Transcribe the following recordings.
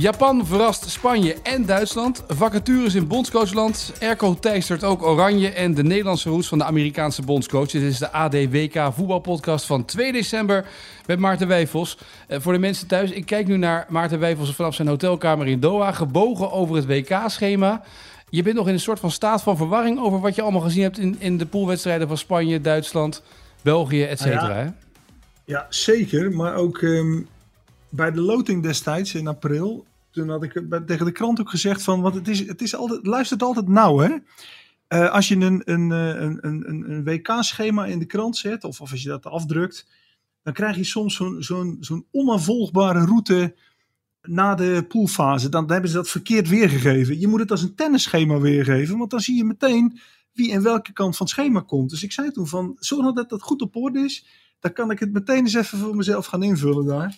Japan verrast Spanje en Duitsland. Vacatures in bondscoachland. Erco teistert ook Oranje en de Nederlandse roes van de Amerikaanse bondscoach. Dit is de ADWK voetbalpodcast van 2 december met Maarten Wijfels. Uh, voor de mensen thuis, ik kijk nu naar Maarten Wijfels vanaf zijn hotelkamer in Doha. Gebogen over het WK-schema. Je bent nog in een soort van staat van verwarring over wat je allemaal gezien hebt in, in de poolwedstrijden van Spanje, Duitsland, België, et cetera. ja. ja, zeker. Maar ook um, bij de loting destijds in april toen had ik tegen de krant ook gezegd van, want het is, het is altijd, luistert altijd nauw hè. Uh, als je een, een, een, een, een WK-schema in de krant zet, of, of als je dat afdrukt, dan krijg je soms zo'n zo'n zo'n onafvolgbare route na de poolfase. Dan, hebben ze dat verkeerd weergegeven. Je moet het als een tennisschema weergeven, want dan zie je meteen wie en welke kant van het schema komt. Dus ik zei toen van, zorg dat dat goed op orde is, dan kan ik het meteen eens even voor mezelf gaan invullen daar.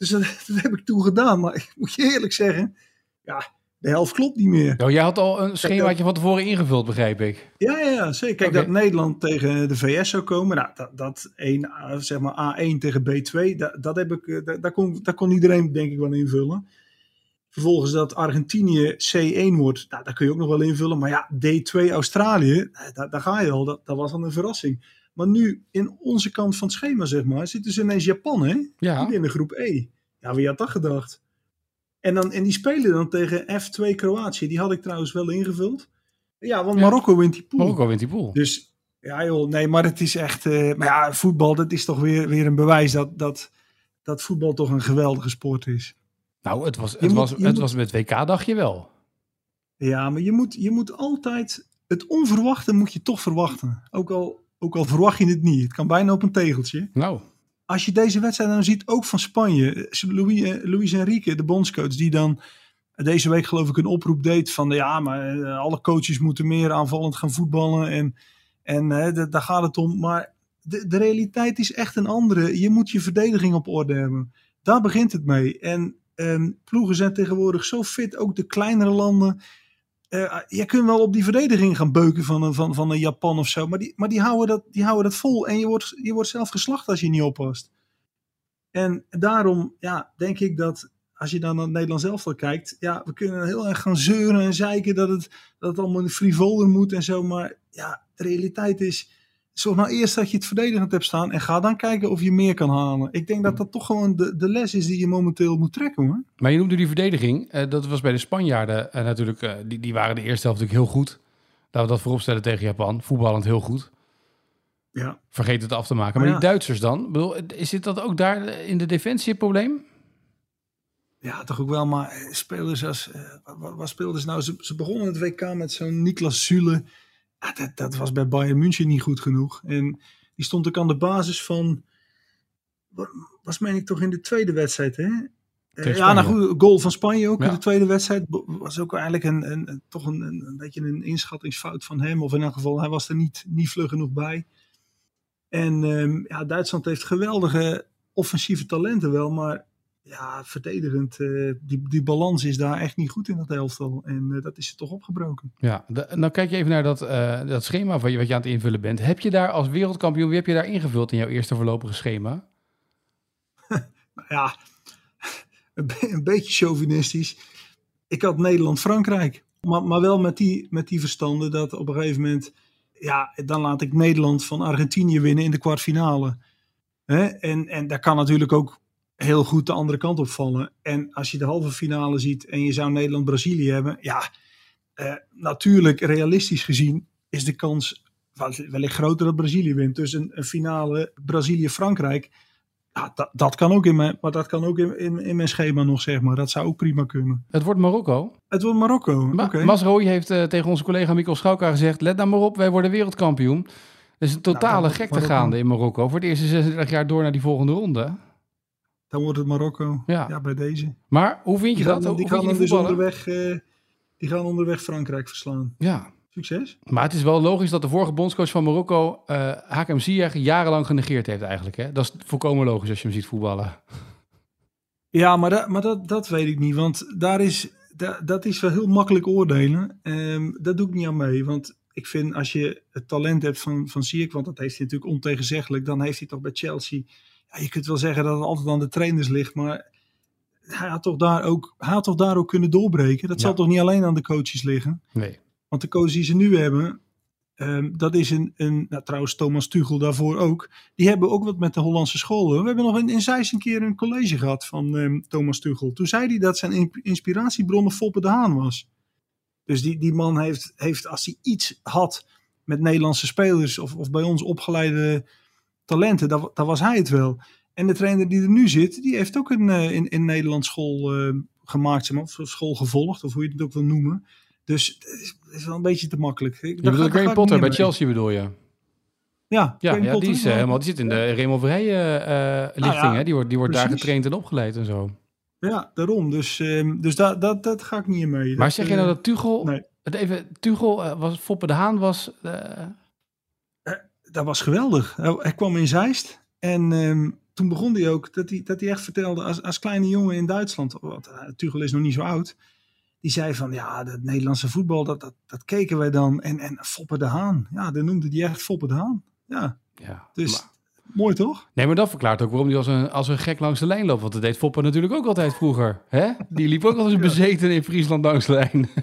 Dus dat, dat, heb ik toen gedaan. Maar ik moet je eerlijk zeggen, ja, de helft klopt niet meer. Oh, jij had al een schemaatje van tevoren ingevuld, begrijp ik. Ja, ja, ja zeker. Kijk, okay. dat Nederland tegen de VS zou komen. Nou, dat, dat 1, zeg maar A1 tegen B2, dat, dat heb ik, dat, daar, kon, daar kon iedereen denk ik wel invullen. Vervolgens dat Argentinië C1 wordt, nou, daar kun je ook nog wel invullen. Maar ja, D2 Australië, daar, daar ga je al. Dat, dat was dan een verrassing. Maar nu, in onze kant van het schema, zeg maar, zit dus ineens Japan, hè? Ja. In de groep E. Ja, wie had dat gedacht? En, dan, en die spelen dan tegen F2 Kroatië. Die had ik trouwens wel ingevuld. Ja, want Marokko wint die pool. Marokko wint die pool. Dus, ja joh, nee, maar het is echt... Uh, maar ja, voetbal, dat is toch weer, weer een bewijs dat, dat, dat voetbal toch een geweldige sport is. Nou, het was, het moet, was, het moet, was met WK, dacht je wel. Ja, maar je moet, je moet altijd... Het onverwachte moet je toch verwachten. Ook al ook al verwacht je het niet. Het kan bijna op een tegeltje. Nou. Als je deze wedstrijd dan ziet, ook van Spanje. Louis, Luis Enrique, de bondscoach, die dan deze week geloof ik een oproep deed van... Ja, maar alle coaches moeten meer aanvallend gaan voetballen. En, en hè, daar gaat het om. Maar de, de realiteit is echt een andere. Je moet je verdediging op orde hebben. Daar begint het mee. En um, ploegen zijn tegenwoordig zo fit. Ook de kleinere landen uh, je kunt wel op die verdediging gaan beuken van een, van, van een Japan of zo. Maar, die, maar die, houden dat, die houden dat vol. En je wordt, je wordt zelf geslacht als je niet oppast. En daarom ja, denk ik dat als je dan naar Nederland zelf kijkt. Ja, we kunnen heel erg gaan zeuren en zeiken dat het, dat het allemaal frivoler moet en zo. Maar ja, de realiteit is. Zorg nou eerst dat je het verdedigend hebt staan. En ga dan kijken of je meer kan halen. Ik denk dat dat toch gewoon de, de les is die je momenteel moet trekken hoor. Maar je noemde die verdediging. Uh, dat was bij de Spanjaarden uh, natuurlijk. Uh, die, die waren de eerste helft natuurlijk heel goed. Laten we dat vooropstellen tegen Japan. Voetballend heel goed. Ja. Vergeet het af te maken. Maar, maar ja. die Duitsers dan? Bedoel, is dit dat ook daar in de defensie het probleem? Ja, toch ook wel. Maar spelers als... wat, wat speelden ze nou? Ze, ze begonnen het WK met zo'n Niklas Zule... Ah, dat, dat, was bij Bayern München niet goed genoeg. En die stond ook aan de basis van. Was meen ik toch in de tweede wedstrijd, hè? Uh, ja, nou goed, goal van Spanje ook ja. in de tweede wedstrijd. Was ook eigenlijk een, een, een toch een, een, beetje een inschattingsfout van hem. Of in elk geval, hij was er niet, niet vlug genoeg bij. En um, ja, Duitsland heeft geweldige offensieve talenten wel. Maar ja, verdedigend, uh, die, die balans is daar echt niet goed in dat elftal. En uh, dat is er toch opgebroken. Ja, de, nou kijk je even naar dat, uh, dat schema wat je, wat je aan het invullen bent. Heb je daar als wereldkampioen, wie heb je daar ingevuld in jouw eerste voorlopige schema? ja, een, be een, beetje chauvinistisch. Ik had Nederland-Frankrijk. Maar, maar wel met die, met die verstanden dat op een gegeven moment... Ja, dan laat ik Nederland van Argentinië winnen in de kwartfinale. Hè? En, en daar kan natuurlijk ook heel goed de andere kant op vallen. En als je de halve finale ziet en je zou Nederland-Brazilië hebben, ja, uh, natuurlijk realistisch gezien is de kans wellicht groter dat Brazilië wint. Dus een, een finale Brazilië-Frankrijk, Ja, dat, dat kan ook in mijn, maar dat kan ook in, in, in mijn schema nog, zeg maar. Dat zou ook prima kunnen. Het wordt Marokko. Het wordt Marokko. Ma. Masrooi heeft eh, tegen onze collega Mikkel Schauka gezegd... let nou maar op, wij worden wereldkampioen. Er is een totale Nou, gekte Marokko. gaande in Marokko. Voor het eerste 36 jaar door naar die volgende ronde. Dan wordt het Marokko. Ja. Ja, bij deze. Maar hoe vind je Die dat? gaan, die gaan die dus onderweg, eh, die gaan onderweg Frankrijk verslaan. Ja, Succes. maar het is wel logisch dat de vorige bondscoach van Marokko... eh Hakem Ziyech jarenlang genegeerd heeft eigenlijk. Hè? Dat is volkomen logisch als je hem ziet voetballen. Ja, maar, dat, maar dat, dat weet ik niet. Want daar is, da- dat is wel heel makkelijk oordelen. Ehm, dat doe ik niet aan mee. Want ik vind als je het talent hebt van, van Ziyech, want dat heeft hij natuurlijk ontegenzeggelijk, dan heeft hij toch bij Chelsea. Ja, je kunt wel zeggen dat het altijd aan de trainers ligt, maar hij had toch daar ook, had toch daar ook kunnen doorbreken. Dat Ja. zal toch niet alleen aan de coaches liggen. Nee. Want de coach die ze nu hebben, ehm, dat is een, een nou, trouwens Thomas Tuchel daarvoor ook. Die hebben ook wat met de Hollandse scholen. We hebben nog in, in Zeist een keer een college gehad van ehm, Thomas Tuchel. Toen zei hij dat zijn in- inspiratiebronnen Foppe de Haan was. Dus die, die man heeft, heeft, als hij iets had met Nederlandse spelers of, of bij ons opgeleide talenten, dan was hij het wel. En de trainer die er nu zit, die heeft ook een eh, in, in Nederland school eh, gemaakt, of school gevolgd, of hoe je het ook wil noemen. Dus het is, wel een beetje te makkelijk. Ik- Je bedoelt Graham Potter bij mee. Chelsea bedoel je? Ja, Ja, Graham ja Potter, die, is, eh, helemaal, die zit in de eh, eh, lichting. ja, hè? Die wordt, die wordt daar getraind en opgeleid en zo. Ja, daarom. Dus, ehm, dus dat, dat ga ik niet in mee. Maar Dat, zeg je nou dat Tuchel... nee. Even, Tuchel was Foppe de Haan was... dat was geweldig. Hij, kwam in Zeist en ehm, toen begon hij ook dat hij, dat hij echt vertelde als, als kleine jongen in Duitsland, want uh, Tuchel is nog niet zo oud, die zei van ja, dat Nederlandse voetbal, dat, dat, dat keken wij dan. En, en Foppe de Haan, ja, dan noemde hij echt Foppe de Haan. Ja, ja, dus maar- mooi toch? Nee, maar dat verklaart ook waarom hij als een, als een gek langs de lijn loopt. Want dat deed Foppe natuurlijk ook altijd vroeger. Hè? Die liep ook als een bezeten in Friesland langs de lijn.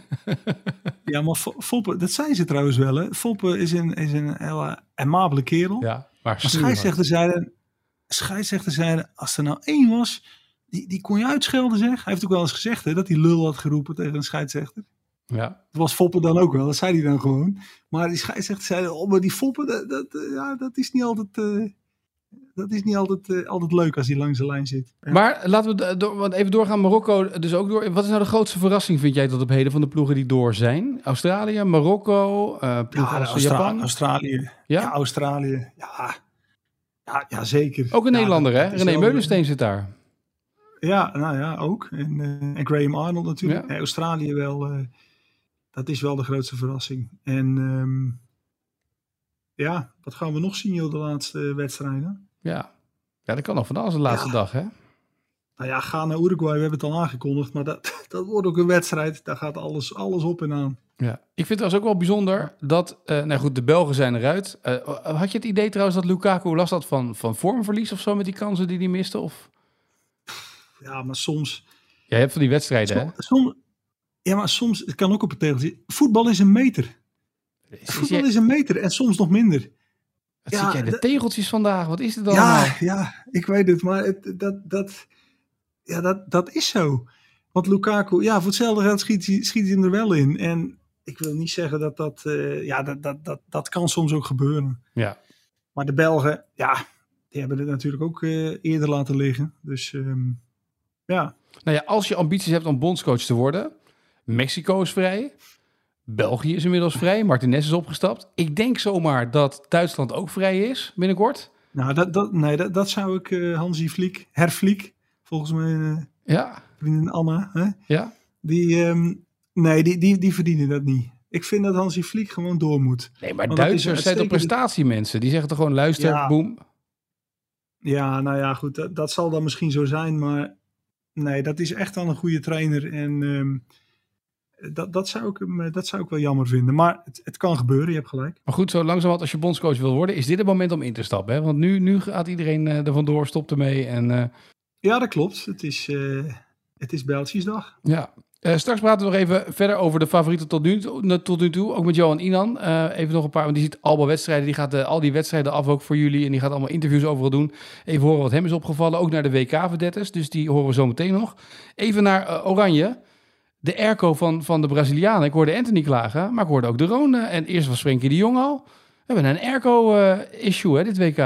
Ja, maar Fo- Foppe, dat zei ze trouwens wel hè. Foppe is een, is een hele amabele kerel. ja, maar scheidsrechter zeiden, scheidsrechter zeiden, als er nou één was, die, die kon je uitschelden zeg. Hij heeft ook wel eens gezegd hè, dat hij lul had geroepen tegen een scheidsrechter. Ja, Dat was Foppen dan ook wel, dat zei hij dan gewoon. Maar die scheidsrechter zeiden, oh maar die Foppen, dat, dat, eh, ja, dat is niet altijd, eh, dat is niet altijd, eh, altijd leuk als hij langs de lijn zit. Ja. Maar laten we do- door, want even doorgaan. Marokko dus ook door. Wat is nou de grootste verrassing, vind jij, tot op heden van de ploegen die door zijn? Australië, Marokko, ploegen ja, Austra- Japan? Australië. Ja? Ja, Australië. Ja. Ja, ja, zeker. Ook een Nederlander, hè? René Meulensteen zit daar. Ja, nou ja, ook. En, eh, en Graham Arnold natuurlijk. Australië wel, dat is wel de grootste verrassing. En ehm, ja, wat gaan we nog zien joh, de laatste wedstrijden? Ja. Ja, dat kan nog van alles de laatste Ja. dag, hè? Nou ja, ga naar Uruguay, we hebben het al aangekondigd. Maar dat, dat wordt ook een wedstrijd, daar gaat alles, alles op en aan. Ja. Ik vind het ook wel bijzonder dat, eh nou goed, de Belgen zijn eruit. Eh, had je het idee trouwens dat Lukaku last had van, van vormverlies of zo met die kansen die hij miste? Of? Ja, maar soms... Jij hebt van die wedstrijden, hè? som- ja, maar soms, het kan ook op een tegeltje. Voetbal is een meter. Is- is Voetbal is een meter en soms nog minder. Wat ja, zit jij de de- tegeltjes vandaag? Wat is dit allemaal? Ja, ja, ik weet het, maar het, dat, dat, ja, dat, dat is zo. Want Lukaku, ja, voor hetzelfde geld schiet, hij- schiet hij hem er wel in. En ik wil niet zeggen dat dat, eh, ja, dat, dat, dat, dat kan soms ook gebeuren. Ja. Maar de Belgen, ja, die hebben het natuurlijk ook eh, eerder laten liggen. Dus ehm, ja, Nou ja, als je ambities hebt om bondscoach te worden, Mexico is vrij, België is inmiddels vrij, Martinez is opgestapt. Ik denk zomaar dat Duitsland ook vrij is binnenkort. nou, dat, dat, nee, dat, dat zou ik eh Hansi Vliek, Hervliek, volgens mijn eh, Ja, vriendin Anna, hè, ja. die, ehm, nee, die, die, die verdienen dat niet. Ik vind dat Hansi Vliek gewoon door moet. Nee, maar Want Duitsers zijn toch prestatiemensen? Die zeggen toch gewoon, luister, Ja. boem. Ja, nou ja, goed, dat, dat zal dan misschien zo zijn, maar nee, dat is echt wel een goede trainer. En ehm, dat, dat, zou ik hem, eh, dat zou ik wel jammer vinden. Maar het, het kan gebeuren, je hebt gelijk. Maar goed, zo langzamerhand als je bondscoach wil worden, is dit het moment om in te stappen. Hè? Want nu, nu gaat iedereen eh, er vandoor, stopt ermee. En eh, Ja, dat klopt. Het is, eh het is ja, Eh, straks praten we nog even verder over de favorieten tot nu, toe- tot nu toe. Ook met Johan Inan. Eh, even nog een paar, want die ziet allemaal wedstrijden. Die gaat eh, al die wedstrijden af ook voor jullie. En die gaat allemaal interviews overal doen. Even horen wat hem is opgevallen. Ook naar de WK-verdettes. Dus die horen we zo meteen nog. Even naar eh, Oranje. De airco van, van de Brazilianen. Ik hoorde Anthony klagen, maar ik hoorde ook de Rone. En eerst was Frenkie de Jong al. We hebben een airco-issue hè, dit WK.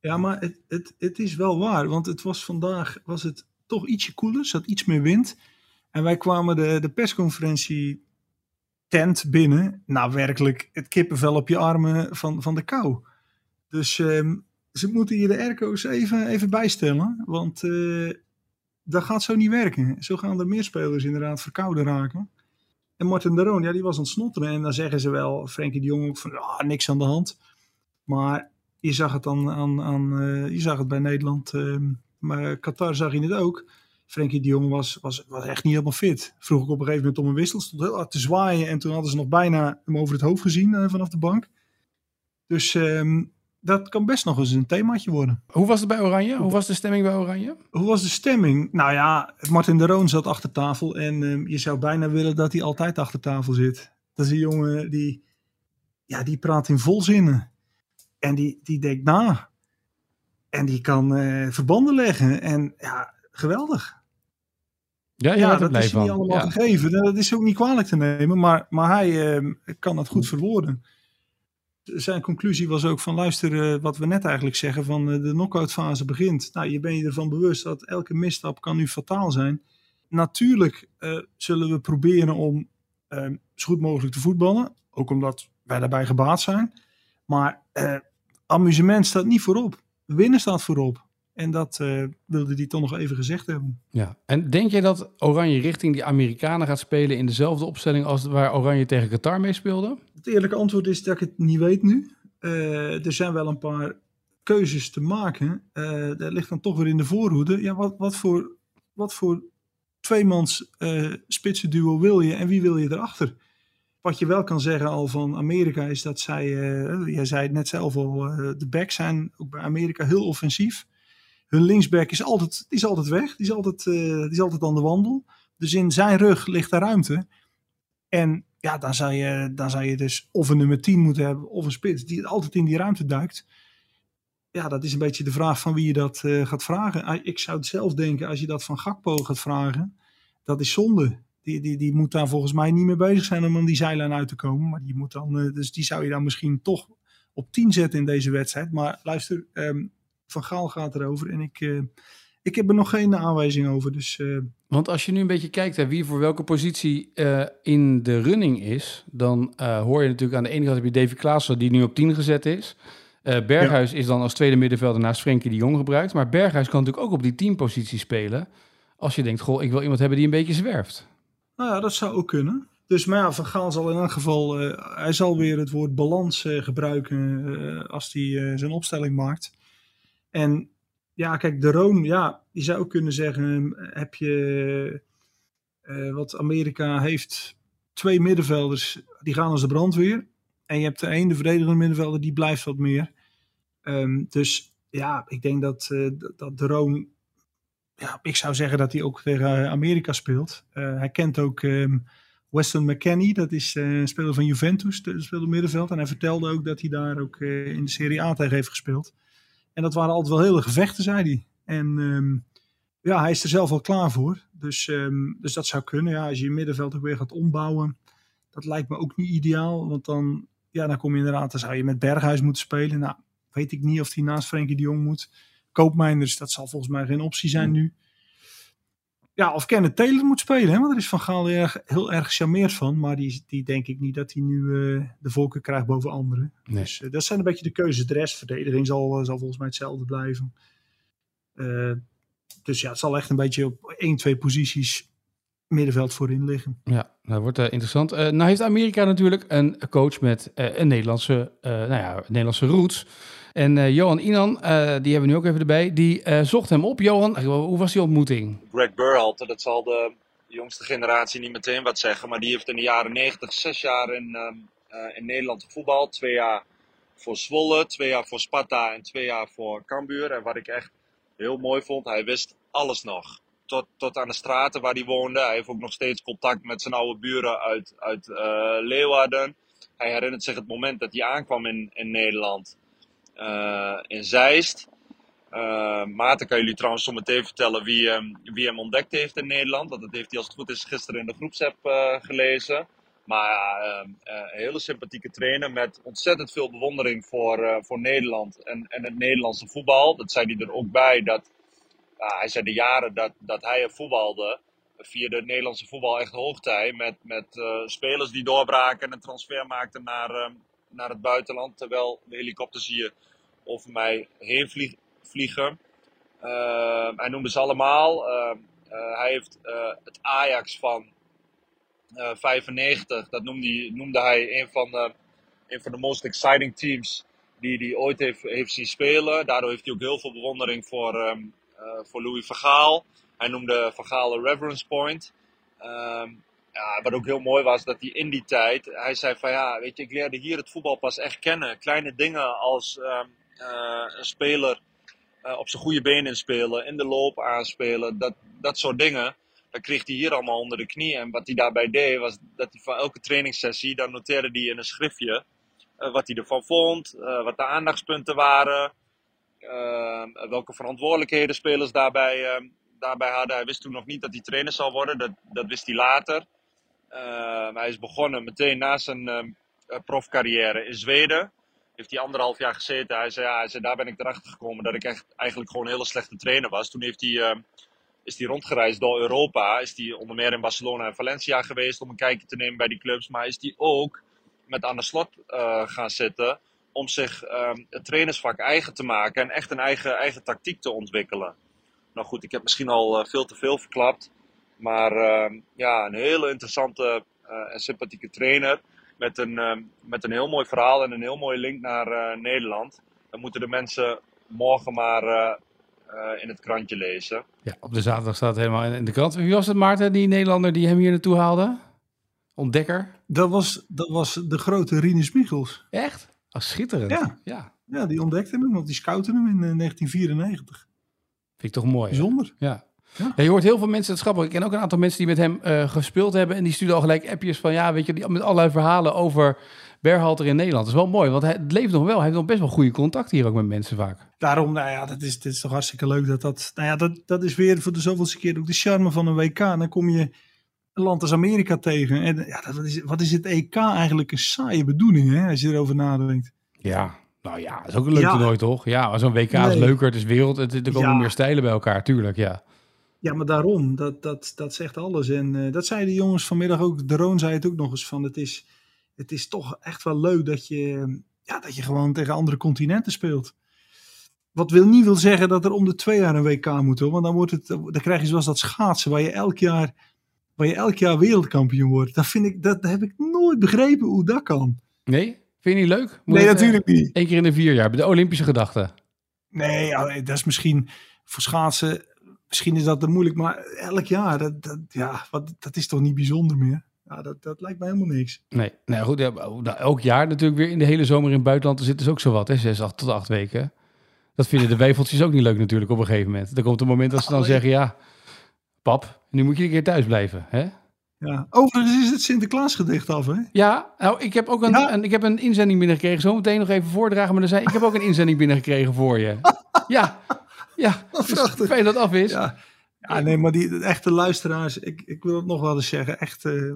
Ja, maar het, het, het is wel waar. Want het was vandaag was het toch ietsje koeler. Er zat iets meer wind. En wij kwamen de, de persconferentie tent binnen. Nou, werkelijk het kippenvel op je armen van, van de kou. Dus ehm, ze moeten hier de airco's even, even bijstellen. Want eh, dat gaat zo niet werken. Zo gaan er meer spelers inderdaad verkouden raken. En Martin de ja, die was aan het snotteren. En dan zeggen ze wel, Frenkie de Jong ook van, ah, niks aan de hand. Maar je zag het, dan aan, aan, eh, je zag het bij Nederland, ehm, maar Qatar zag je het ook. Frenkie de Jong was, was, was echt niet helemaal fit. Vroeg ik op een gegeven moment om een wissel, stond heel hard te zwaaien. En toen hadden ze nog bijna hem over het hoofd gezien eh, vanaf de bank. Dus ehm, dat kan best nog eens een themaatje worden. Hoe was het bij Oranje? Hoe was de stemming bij Oranje? Hoe was de stemming? Nou ja, Martin de Roon zat achter tafel. En ehm, je zou bijna willen dat hij altijd achter tafel zit. Dat is een jongen die, ja, die praat in volzinnen. En die, die denkt na. En die kan eh, verbanden leggen. En ja, geweldig. Ja, Ja, dat is niet allemaal Ja. gegeven. En Dat is ook niet kwalijk te nemen. Maar, maar hij eh, kan het goed verwoorden. Zijn conclusie was ook van luister eh, wat we net eigenlijk zeggen van eh, de knock-out fase begint. Nou, je bent je ervan bewust dat elke misstap kan nu fataal zijn. Natuurlijk eh, zullen we proberen om eh, zo goed mogelijk te voetballen. Ook omdat wij daarbij gebaat zijn. Maar amusement staat niet voorop. Winnen staat voorop. En dat wilde hij toch nog even gezegd hebben. Ja. En denk je dat Oranje richting die Amerikanen gaat spelen in dezelfde opstelling als waar Oranje tegen Qatar mee speelde? Het eerlijke antwoord is dat ik het niet weet nu. Eh, er zijn wel een paar keuzes te maken. Eh dat ligt dan toch weer in de voorhoede. Ja, wat, wat voor, wat voor tweemans eh spitsenduo wil je en wie wil je erachter? Wat je wel kan zeggen al van Amerika is dat zij, jij zei het net zelf al, de backs zijn ook bij Amerika heel offensief. Hun linksback is altijd, is altijd weg, die is altijd, die is altijd aan de wandel. Dus in zijn rug ligt daar ruimte. En ja, dan zou, je, dan zou je dus of een nummer 10 moeten hebben of een spits die altijd in die ruimte duikt. Ja, dat is een beetje de vraag van wie je dat eh, gaat vragen. Ah, Ik zou het zelf denken, als je dat van Gakpo gaat vragen, dat is zonde. Die, die, die moet daar volgens mij niet meer bezig zijn om aan die zijlijn uit te komen. Maar die moet dan, eh, dus die zou je dan misschien toch op 10 zetten in deze wedstrijd. Maar luister, ehm, Van Gaal gaat erover en ik, eh, ik heb er nog geen aanwijzing over. Dus eh, Want als je nu een beetje kijkt hè, wie voor welke positie eh, in de running is, dan eh, hoor je natuurlijk aan de ene kant heb je Davy Klaassen die nu op 10 gezet is. Berghuis is dan als tweede middenvelder naast Frenkie de Jong gebruikt. Maar Berghuis kan natuurlijk ook op die 10 positie spelen. Als je denkt, goh, ik wil iemand hebben die een beetje zwerft. Nou ja, dat zou ook kunnen. Dus maar ja, Van Gaal zal in elk geval, hij zal weer het woord balans gebruiken als hij zijn opstelling maakt. En ja, kijk, de Roon, ja, je zou ook kunnen zeggen, heb je eh, wat Amerika heeft, twee middenvelders, die gaan als de brandweer. En je hebt de ene verdedigende middenvelder, die blijft wat meer. Ehm, dus ja, ik denk dat, eh, dat de Roon ja, ik zou zeggen dat hij ook tegen eh, Amerika speelt. Eh, hij kent ook ehm, Weston McKennie, dat is eh, een speler van Juventus, de speelde middenveld. En hij vertelde ook dat hij daar ook eh, in de Serie A tegen heeft gespeeld. En dat waren altijd wel hele gevechten, zei hij. En ehm, ja, hij is er zelf al klaar voor. Dus, ehm, dus dat zou kunnen. Ja, als je je middenveld ook weer gaat ombouwen, dat lijkt me ook niet ideaal. Want dan, ja, dan kom je inderdaad, dan zou je met Berghuis moeten spelen. Nou, weet ik niet of hij naast Frenkie de Jong moet. Koopmijners, dat zal volgens mij geen optie zijn nu. Ja, of Kenneth Taylor moet spelen, hè? want daar is Van Gaal heel erg, heel erg gecharmeerd van. Maar die, die denk ik niet dat hij nu eh, de voorkeur krijgt boven anderen. Nee. Dus eh, dat zijn een beetje de keuzes. De rest, verdediging zal, eh, zal volgens mij hetzelfde blijven. Dus ja, het zal echt een beetje op één, twee posities middenveld voorin liggen. Ja, dat wordt interessant. Nou heeft Amerika natuurlijk een coach met een Nederlandse, nou ja, Nederlandse roots. En eh, Johan Inan, eh, die hebben we nu ook even erbij, die eh, zocht hem op. Johan, hoe was die ontmoeting? Greg Berhalter, dat zal de jongste generatie niet meteen wat zeggen, maar die heeft in de jaren 90 zes jaar in, ehm, eh, in Nederland gevoetbald. Twee jaar voor Zwolle, twee jaar voor Sparta en twee jaar voor Cambuur. En wat ik echt heel mooi vond, hij wist alles nog. Tot, tot aan de straten waar hij woonde. Hij heeft ook nog steeds contact met zijn oude buren uit, uit Leeuwarden. Hij herinnert zich het moment dat hij aankwam in, in Nederland. Eh, in Zeist. Uh, Maarten kan jullie trouwens zo meteen vertellen wie, hem wie hem ontdekt heeft in Nederland. Dat heeft hij als het goed is gisteren in de groepsapp eh, gelezen. Maar ehm, eh, een hele sympathieke trainer met ontzettend veel bewondering voor, voor Nederland en, en het Nederlandse voetbal. Dat zei hij er ook bij. Dat, hij zei de jaren dat, dat hij er voetbalde, via de Nederlandse voetbal echt hoogtij. Met, met spelers die doorbraken en een transfer maakten naar, ehm, naar het buitenland. Terwijl de helikopters hier over mij heen vliegen. Ehm, hij noemde ze allemaal. hij heeft het Ajax van 95, eh, dat noemde hij, noemde hij een, van de, een van de most exciting teams die hij ooit heeft, heeft zien spelen. Daardoor heeft hij ook heel veel bewondering voor, um, voor Louis Vergaal. Hij noemde Vergaal een reverence point. Ja, wat ook heel mooi was, dat hij in die tijd, hij zei van ja, weet je, ik leerde hier het voetbal pas echt kennen. Kleine dingen als um, uh, een speler uh, op zijn goede benen spelen, in de loop aanspelen, dat, dat soort dingen dat kreeg hij hier allemaal onder de knie. En wat hij daarbij deed, was dat hij van elke trainingssessie, dan noteerde hij in een schriftje uh, wat hij ervan vond, wat de aandachtspunten waren, uh, welke verantwoordelijkheden spelers daarbij, daarbij hadden. Hij wist toen nog niet dat hij trainer zou worden, dat, dat wist hij later. Hij is begonnen meteen na zijn profcarrière in Zweden. Heeft hij anderhalf jaar gezeten. Hij zei, ja, hij daar ben ik erachter gekomen dat ik echt eigenlijk gewoon een hele slechte trainer was. Toen heeft hij is hij rondgereisd door Europa. Is hij onder meer in Barcelona en Valencia geweest om een kijkje te nemen bij die clubs. Maar is hij ook met aan de slot uh, gaan zitten om zich um, het trainersvak eigen te maken en echt een eigen, eigen tactiek te ontwikkelen. Nou goed, ik heb misschien al veel te veel verklapt. Maar uh, ja, een hele interessante uh, en sympathieke trainer. Met een, ehm, met een heel mooi verhaal en een heel mooie link naar Nederland. Dan moeten de mensen morgen maar uh, in het krantje lezen. Ja, op de zaterdag staat het helemaal in de krant. Wie was het, Maarten, die Nederlander die hem hier naartoe haalde? Ontdekker? Dat was, dat was de grote Rinus Michels. Echt? Oh, schitterend. Ja. ja. Ja, die ontdekte hem, want die scoutte hem in 1994. Vind ik toch mooi. Bijzonder. Ja. Ja. ja. je hoort heel veel mensen, het grappig. Ik ken ook een aantal mensen die met hem uh, gespeeld hebben. En die sturen al gelijk appjes van, ja, weet je, die, met allerlei verhalen over Berhalter in Nederland. Dat is wel mooi, want hij, het leeft nog wel. Hij heeft nog best wel goede contact hier ook met mensen vaak. Daarom, nou ja, dat is, dat is toch hartstikke leuk dat dat... Nou ja, dat, dat is weer voor de zoveelste keer ook de charme van een WK. Dan kom je een land als Amerika tegen. En ja, dat is, wat is het EK eigenlijk een saaie bedoeling, hè, als je erover nadenkt. Ja, nou ja, dat is ook een leuk ja. toernooi, toch? Ja, zo'n WK is leuker, het is wereld, het, er komen meer stijlen bij elkaar, tuurlijk, ja. Ja, maar daarom, dat, dat, dat zegt alles. En uh, dat zeiden de jongens vanmiddag ook, de Roon zei het ook nog eens van, het is het is toch echt wel leuk dat je, ja, dat je gewoon tegen andere continenten speelt. Wat wil niet wil zeggen dat er om de twee jaar een WK moet hoor. Want dan, wordt het, dan krijg je zoals dat schaatsen waar je elk jaar, waar je elk jaar wereldkampioen wordt. Dat, vind ik, dat heb ik nooit begrepen hoe dat kan. Nee? Vind je niet leuk? Moet nee, natuurlijk niet. Eén keer in de vier jaar, bij de Olympische gedachte. Nee, dat is misschien voor schaatsen, misschien is dat te moeilijk. Maar elk jaar, dat, dat, ja, wat, dat is toch niet bijzonder meer? Ja, dat, dat lijkt mij helemaal niks. Nee, nou goed, ja, elk jaar natuurlijk weer in de hele zomer in het buitenland zitten dus ook zo wat, hè, zes acht, tot acht weken. Dat vinden de weveltjes ook niet leuk natuurlijk op een gegeven moment. Er komt een moment dat ze dan zeggen, ja, pap, nu moet je een keer thuis blijven, hè? Ja, overigens is het Sinterklaasgedicht af, hè? Ja, nou, ik heb ook een, een, ik heb een inzending binnengekregen. Zo meteen nog even voordragen, maar dan zei ik heb ook een inzending binnengekregen voor je. ja, ja. Dus fijn dat af is. Ja. ja, nee, maar die echte luisteraars, ik, ik wil het nog wel eens zeggen, echt uh,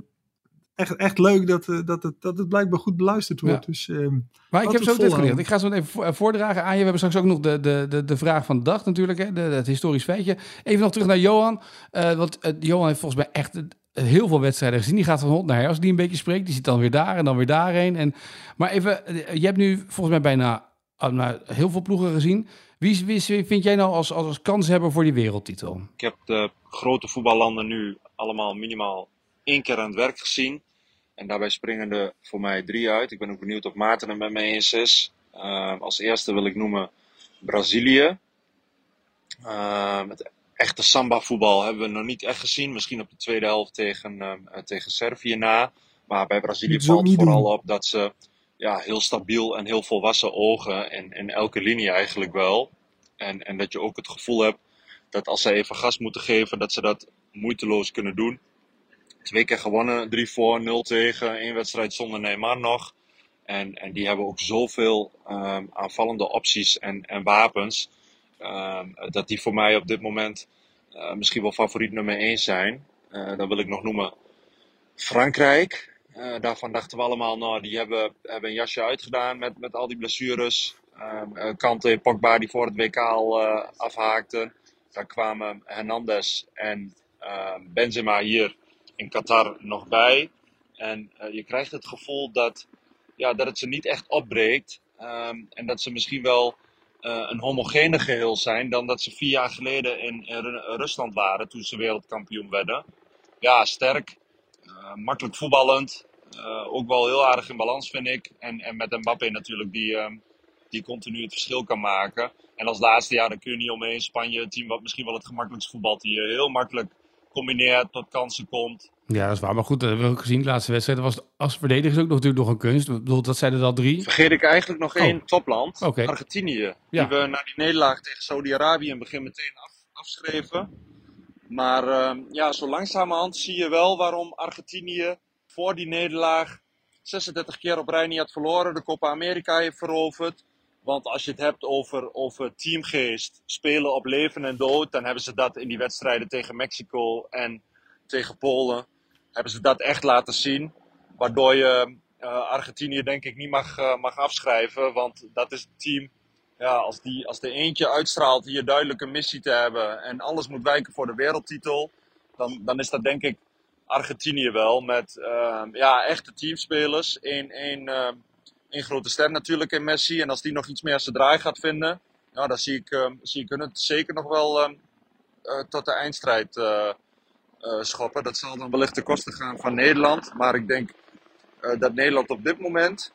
echt, echt leuk dat, uh, dat, het, dat het blijkbaar goed beluisterd wordt. Dus, uh, maar ik heb zo dit geleerd. Ik ga zo even voordragen aan je. We hebben straks ook nog de, de, de, de vraag van de dag natuurlijk. Hè? De, het historisch feitje. Even nog terug naar Johan. Uh, want Johan heeft volgens mij echt heel veel wedstrijden gezien. Die gaat van hond naar her als die een beetje spreekt. Die zit dan weer daar en dan weer daarheen. En, maar even, je hebt nu volgens mij bijna nou, heel veel ploegen gezien. Wie, wie, vind jij nou als, als kanshebber voor die wereldtitel? Ik heb de grote voetballanden nu allemaal minimaal één keer aan het werk gezien. En daarbij springen er voor mij drie uit. Ik ben ook benieuwd of Maarten het met mij eens is. Uh, als eerste wil ik noemen Brazilië. Uh, met echte samba voetbal hebben we nog niet echt gezien. Misschien op de tweede helft tegen, uh, tegen Servië na. Maar bij Brazilië valt vooral op dat ze ja, heel stabiel en heel volwassen ogen. En in elke linie eigenlijk wel. En, en dat je ook het gevoel hebt dat als ze even gas moeten geven, dat ze dat moeiteloos kunnen doen. Twee keer gewonnen, 3 voor, 0 tegen, één wedstrijd zonder Neymar nog. En, en die hebben ook zoveel um, aanvallende opties en, en wapens. Um, dat die voor mij op dit moment uh, misschien wel favoriet nummer 1 zijn. Uh, dan wil ik nog noemen Frankrijk. Uh, daarvan dachten we allemaal, nou, die hebben, hebben een jasje uitgedaan met, met al die blessures. Uh, Kante en Pogba die voor het WK al uh, afhaakten. Daar kwamen Hernandez en Benzema hier in Qatar nog bij. En je krijgt het gevoel dat, ja, dat het ze niet echt opbreekt. Um, en dat ze misschien wel een homogene geheel zijn dan dat ze vier jaar geleden in, in Rusland waren toen ze wereldkampioen werden. Ja, sterk, makkelijk voetballend. ook wel heel aardig in balans vind ik. En, en met Mbappé natuurlijk die, uh, die continu het verschil kan maken. En als laatste jaar, dan kun je niet omheen. Spanje, het team wat misschien wel het gemakkelijkst voetbalt. Die heel makkelijk combineert, tot kansen komt. Ja, dat is waar. Maar goed, dat hebben we ook gezien. De laatste wedstrijd was als verdedigers ook nog, natuurlijk nog een kunst. Ik bedoel, dat zijn er al drie. Vergeet ik eigenlijk nog Oh. één topland. Argentinië. Ja. Die we na die nederlaag tegen Saudi-Arabië in het begin meteen af, afschreven. Maar ehm, ja, zo langzamerhand zie je wel waarom Argentinië voor die nederlaag 36 keer op rij niet had verloren. De Copa America heeft veroverd. Want als je het hebt over, over teamgeest, spelen op leven en dood, dan hebben ze dat in die wedstrijden tegen Mexico en tegen Polen, hebben ze dat echt laten zien. Waardoor je eh, Argentinië denk ik niet mag, eh, mag afschrijven, want dat is het team, ja, als, die, als de eentje uitstraalt hier duidelijk een missie te hebben en alles moet wijken voor de wereldtitel, dan, dan is dat denk ik Argentinië wel met eh, ja, echte teamspelers. Eén, één, eh, één grote ster natuurlijk in Messi. En als die nog iets meer zijn draai gaat vinden, nou, dan zie ik, eh, zie ik hun het zeker nog wel eh, tot de eindstrijd eh, eh, schoppen. Dat zal dan wellicht ten koste gaan van Nederland. Maar ik denk dat Nederland op dit moment,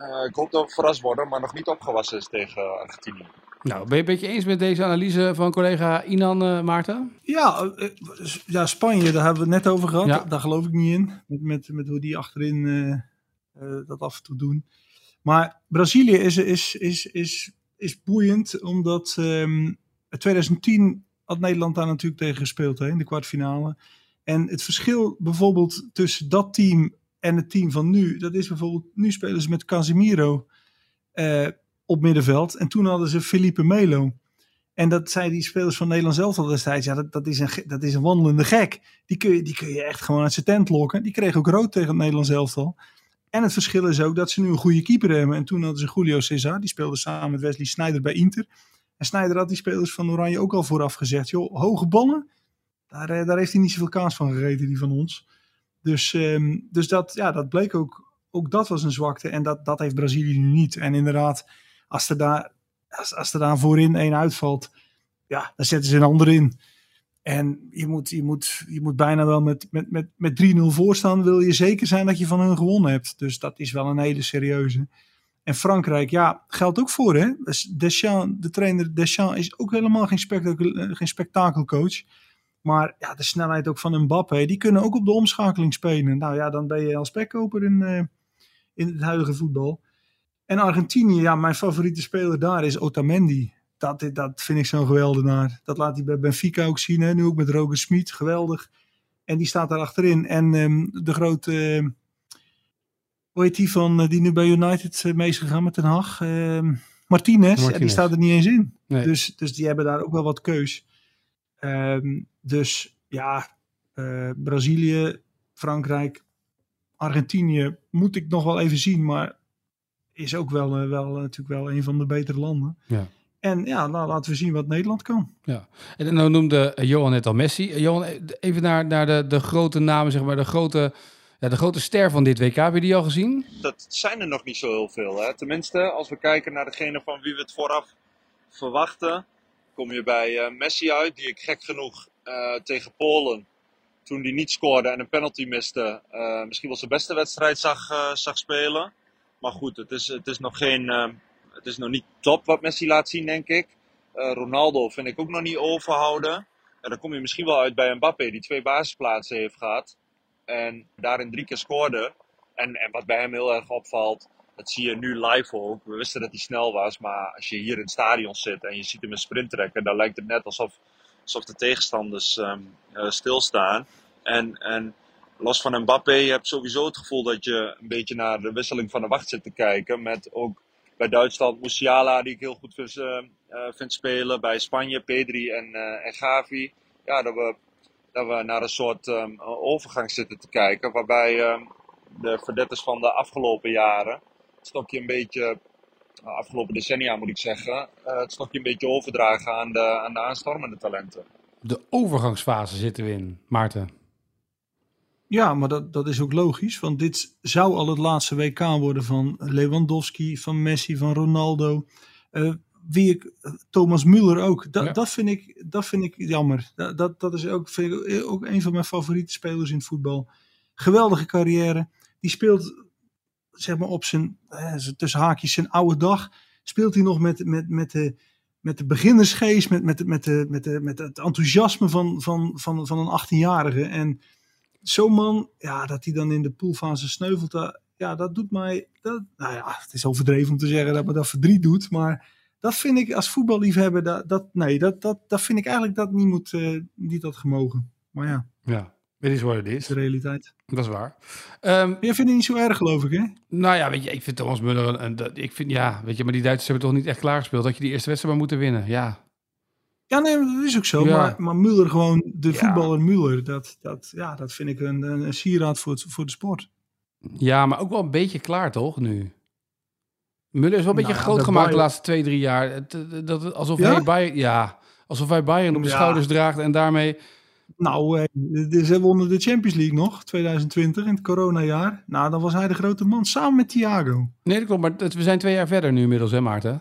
eh, ik hoop dat we verrast worden, maar nog niet opgewassen is tegen Argentinië. Nou, ben je een beetje eens met deze analyse van collega Inan eh, Maarten? Ja, eh, ja, Spanje, daar hebben we het net over gehad. Ja. Daar geloof ik niet in. Met, met, met hoe die achterin eh, eh, dat af en toe doen. Maar Brazilië is, is, is, is, is boeiend, omdat ehm 2010 had Nederland daar natuurlijk tegen gespeeld hè, in de kwartfinale. En het verschil bijvoorbeeld tussen dat team en het team van nu, dat is bijvoorbeeld, nu spelen ze met Casemiro eh, op middenveld. En toen hadden ze Felipe Melo. En dat zei die spelers van Nederland zelf destijds. Ja, dat, dat, is een, dat is een wandelende gek. Die kun, je, die kun je echt gewoon uit zijn tent lokken. Die kreeg ook rood tegen het Nederlands elftal. En het verschil is ook dat ze nu een goede keeper hebben. En toen hadden ze Julio Cesar. Die speelde samen met Wesley Sneijder bij Inter. En Sneijder had die spelers van Oranje ook al vooraf gezegd. Joh, hoge ballen. Daar, eh, daar heeft hij niet zoveel kaas van gegeten, die van ons. Dus, ehm, dus dat, ja, dat bleek ook. Ook dat was een zwakte. En dat, dat heeft Brazilië nu niet. En inderdaad, als er daar, als, als er daar voorin één uitvalt. Ja, dan zetten ze een ander in. En je moet, je moet, je moet bijna wel met, met, met, met 3-0 voorstaan. Wil je zeker zijn dat je van hun gewonnen hebt. Dus dat is wel een hele serieuze. En Frankrijk, ja, geldt ook voor hè. Dus Deschamps, de trainer Deschamps is ook helemaal geen, eh, geen spektakelcoach. Maar ja, de snelheid ook van Mbappé, die kunnen ook op de omschakeling spelen. Nou ja, dan ben je als spekkoper in, eh, in het huidige voetbal. En Argentinië, ja, mijn favoriete speler daar is Otamendi. Dat, dat vind ik zo'n geweldenaar. Dat laat hij bij Benfica ook zien. Hè? Nu ook met Roger Smit, geweldig. En die staat daar achterin. En ehm, de grote, ehm, hoe heet die van, eh, die nu bij United eh, mee is gegaan met Den Haag? Ehm, Martinez, Ja, die staat er niet eens in. Nee. Dus, dus die hebben daar ook wel wat keus. Ehm, dus ja, eh, Brazilië, Frankrijk, Argentinië moet ik nog wel even zien, maar is ook wel, eh, wel eh, natuurlijk wel een van de betere landen. Ja. En ja, nou, laten we zien wat Nederland kan. En nou noemde Johan net al Messi. Johan, even naar, naar de, de grote namen, zeg maar, de grote, ja, de grote ster van dit WK. Heb je die al gezien? dat zijn er nog niet zo heel veel. Hè? Tenminste, als we kijken naar degene van wie we het vooraf verwachten, kom je bij eh, Messi uit, die ik gek genoeg eh, tegen Polen, toen die niet scoorde en een penalty miste, eh, misschien wel zijn beste wedstrijd zag, eh, zag spelen. Maar goed, het is, het is nog geen, het is nog niet top wat Messi laat zien, denk ik. Ronaldo vind ik ook nog niet overhouden. En dan kom je misschien wel uit bij Mbappé, die twee basisplaatsen heeft gehad. En daarin drie keer scoorde. En, en wat bij hem heel erg opvalt, dat zie je nu live ook. We wisten dat hij snel was, maar als je hier in het stadion zit en je ziet hem een sprint trekken, dan lijkt het net alsof, alsof de tegenstanders ehm, eh, stilstaan. En, en los van Mbappé, je hebt sowieso het gevoel dat je een beetje naar de wisseling van de wacht zit te kijken. Met ook bij Duitsland Musiala, die ik heel goed vind, eh, eh, spelen. Bij Spanje Pedri en, en Gavi. Ja, dat we, dat we naar een soort ehm, overgang zitten te kijken. Waarbij ehm, de verdetters van de afgelopen jaren het stokje een beetje, nou, afgelopen decennia moet ik zeggen, eh, het stokje een beetje overdragen aan de, aan de aanstormende talenten. De overgangsfase zitten we in, Maarten. Ja, maar dat, dat is ook logisch. Want dit zou al het laatste WK worden van Lewandowski, van Messi, van Ronaldo. Eh, wie ik, Thomas Müller ook. Dat, Ja. dat, vind ik, dat vind ik jammer. Dat, dat, dat is ook, vind ik ook een van mijn favoriete spelers in het voetbal. Geweldige carrière. Die speelt zeg maar op zijn, eh, tussen haakjes, zijn oude dag. Speelt hij nog met, met, met de met de beginnersgeest, met, met, met, de, met, de, met het enthousiasme van, van, van, van een 18-jarige. En zo'n man, ja, dat hij dan in de poolfase sneuvelt, dat- ja, dat doet mij, dat, nou ja, het is overdreven om te zeggen dat me dat verdriet doet, maar dat vind ik als voetballiefhebber, dat, dat, nee, dat, dat, dat vind ik eigenlijk dat niet moet, eh, niet had gemogen. Maar ja, Ja, dit is wat het is. de realiteit. Dat is waar. Ehm, Jij vindt het niet zo erg, geloof ik, hè? nou ja, weet je, ik vind Thomas Müller, een, een- dat- ik vind, ja, weet je, maar die Duitsers hebben toch niet echt klaargespeeld. Dat je die eerste wedstrijd maar moeten winnen. Ja, Ja, nee, dat is ook zo. Ja. Maar, maar Müller gewoon, de Ja. voetballer Müller, dat, dat, ja, dat vind ik een, een, sieraad voor, het, voor de sport. ja, maar ook wel een beetje klaar toch nu? Müller is wel een beetje Nou, groot gemaakt de laatste twee, drie jaar. Dat, alsof Ja? hij Bayern, ja, alsof hij Bayern op de schouders draagt en daarmee... Nou, eh, ze wonnen de Champions League nog, 2020, in het coronajaar. Nou, dan was hij de grote man, samen met Thiago. Nee, dat klopt, maar het- we zijn twee jaar verder nu inmiddels, hè Maarten? Dat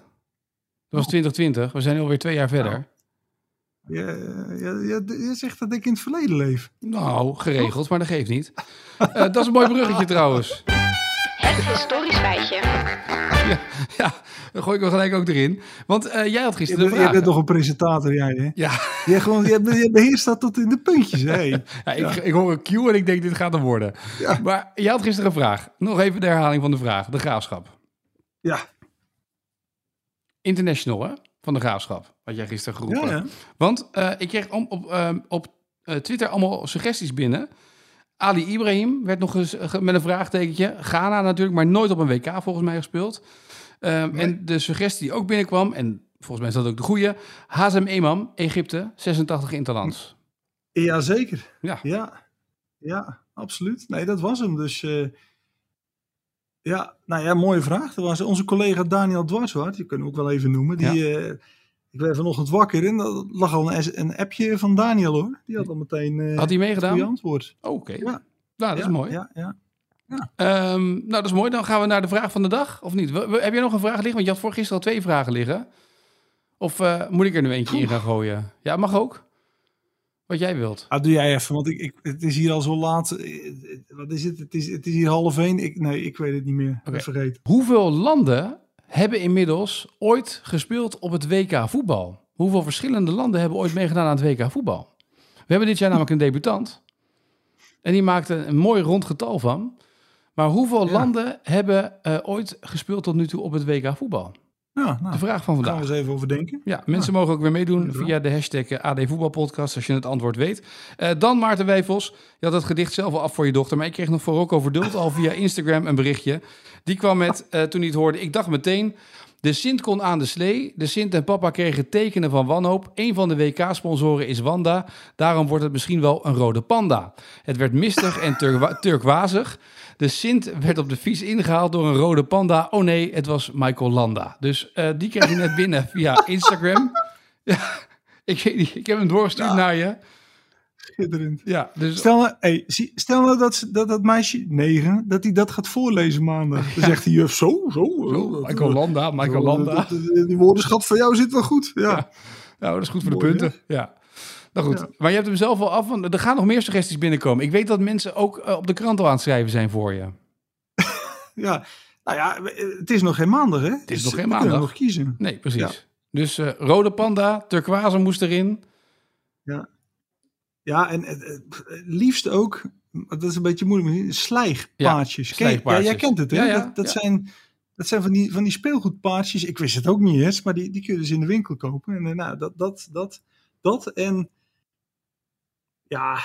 was Oh. 2020, we zijn alweer twee jaar verder. Je, je, je, je zegt dat ik in het verleden leef. Nou, geregeld, maar dat geeft niet. Eh, dat is een mooi bruggetje trouwens. Het historisch feitje. Ja, dan gooi ik hem gelijk ook erin. Want eh, jij had Je, gisteren bent- je bent toch een presentator, jij, hè? Ja, Je, gewoon, je, je beheerst dat tot in de puntjes, hè? ja, ik, ik hoor een cue en ik denk dit gaat hem worden. Ja. Maar jij had gisteren een vraag. Nog even de herhaling van de vraag. De graafschap. Ja, International, hè? Van de graafschap. Wat jij gisteren geroepen. ja, ja. Want eh, ik kreeg om, op, ehm, op eh, Twitter allemaal suggesties binnen. Ali Ibrahim werd nog eens eh, met een vraagtekentje. Ghana natuurlijk, maar nooit op een WK volgens mij gespeeld. Ehm, En de suggestie die ook binnenkwam, en volgens mij is dat ook de goede. Hazem Emam, Egypte, 86 interlands. ja zeker. Ja, Ja, ja, absoluut. Nee, dat was hem. Dus eh, ja, nou ja, mooie vraag. Dat was onze collega Daniel Dwarswaard, die kunnen we ook wel even noemen. Die, eh, ik werd vanochtend wakker en er lag al een, een appje van Daniel hoor. Die had al meteen eh had hij goede meegedaan? antwoord. Oké, Ja. nou dat is ja, mooi. Ja, ja. Ehm, nou, dat is mooi. Dan gaan we naar de vraag van de dag, of niet? We- we- Heb jij nog een vraag liggen? Want je had voor gisteren al twee vragen liggen. Of eh, moet ik er nu eentje in gaan gooien? Ja, mag ook. Wat jij wilt. Ah, doe jij even, want ik, ik, het is hier al zo laat. Eh, Wat is het? Het is, het is hier half één. Ik, nee, ik weet het niet meer. Ben vergeten. Hoeveel landen hebben inmiddels ooit gespeeld op het WK voetbal? Hoeveel verschillende landen hebben ooit meegedaan aan het WK voetbal? We hebben dit jaar namelijk een debutant. En die maakte een mooi rond getal van. Maar hoeveel Ja. landen hebben eh, ooit gespeeld tot nu toe op het WK voetbal? Ja, nou, De vraag van daar gaan vandaag. we eens even over denken. Ja, mensen mogen ook weer meedoen via de hashtag eh, AD Voetbalpodcast als je het antwoord weet. Eh, dan Maarten Wijfels. Je had het gedicht zelf al af voor je dochter, maar ik kreeg nog voor Rocco Verdult al via Instagram een berichtje. Die kwam met, eh, toen hij het hoorde, ik dacht meteen... De Sint kon aan de slee. De Sint en papa kregen tekenen van wanhoop. Een van de WK-sponsoren is Wanda. Daarom wordt het misschien wel een rode panda. Het werd mistig en turkwa- turkwazig. De Sint werd op de fiets ingehaald door een rode panda. Oh nee, het was Michael Landa. Dus eh, die kreeg je net binnen via Instagram. Ja, ik, ik heb hem doorgestuurd naar je. Schitterend. Ja, dus Stel nou, hey, zie- stel nou dat, ze- dat dat meisje, negen, dat hij dat gaat voorlezen maandag. Dan zegt die juf, zo, zo. Michael Landa, Michael Landa. Die woordenschat van jou zit wel goed. Ja. Ja. Nou, dat is goed voor de punten. Ja. Nou goed, Ja. maar je hebt hem zelf al af. Want er gaan nog meer suggesties binnenkomen. Ik weet dat mensen ook eh, op de krant al aan het schrijven zijn voor je. ja. Nou ja, het is nog geen maandag, hè? Het is nog geen We maandag. nog kiezen. Nee, precies. Ja. Dus eh, rode panda, turquoise moest erin. Ja, en het, het- het liefst ook, dat is een beetje moeilijk, slijgpaardjes. Ja, slijgpaardjes. Ja, jij kent het, hè? Ja, ja, dat dat ja. zijn, dat zijn van, die, van die speelgoedpaardjes. Ik wist het ook niet eens, maar die, die kun je dus in de winkel kopen. En eh, nou, dat, dat, dat, dat en ja,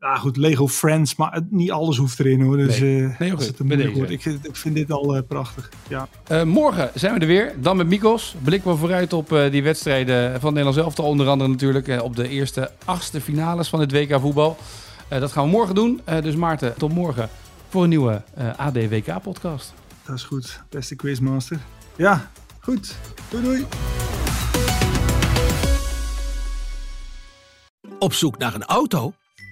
ja, goed, Lego Friends, maar het- niet alles hoeft erin hoor. Dus Nee. eh, Nee, als oké, het moeilijk wordt. Ik, vind- ik vind dit al eh, prachtig. Ja. Eh, morgen zijn we er weer. Dan met Mikos. Blikken we vooruit op eh, die wedstrijden van Nederland zelf. Onder andere natuurlijk eh, op de eerste achtste finales van het WK voetbal. Eh, dat gaan we morgen doen. Eh, dus Maarten, tot morgen. voor een nieuwe uh, ADWK-podcast. Dat is goed, beste quizmaster. Ja, goed. Doei doei. Op zoek naar een auto?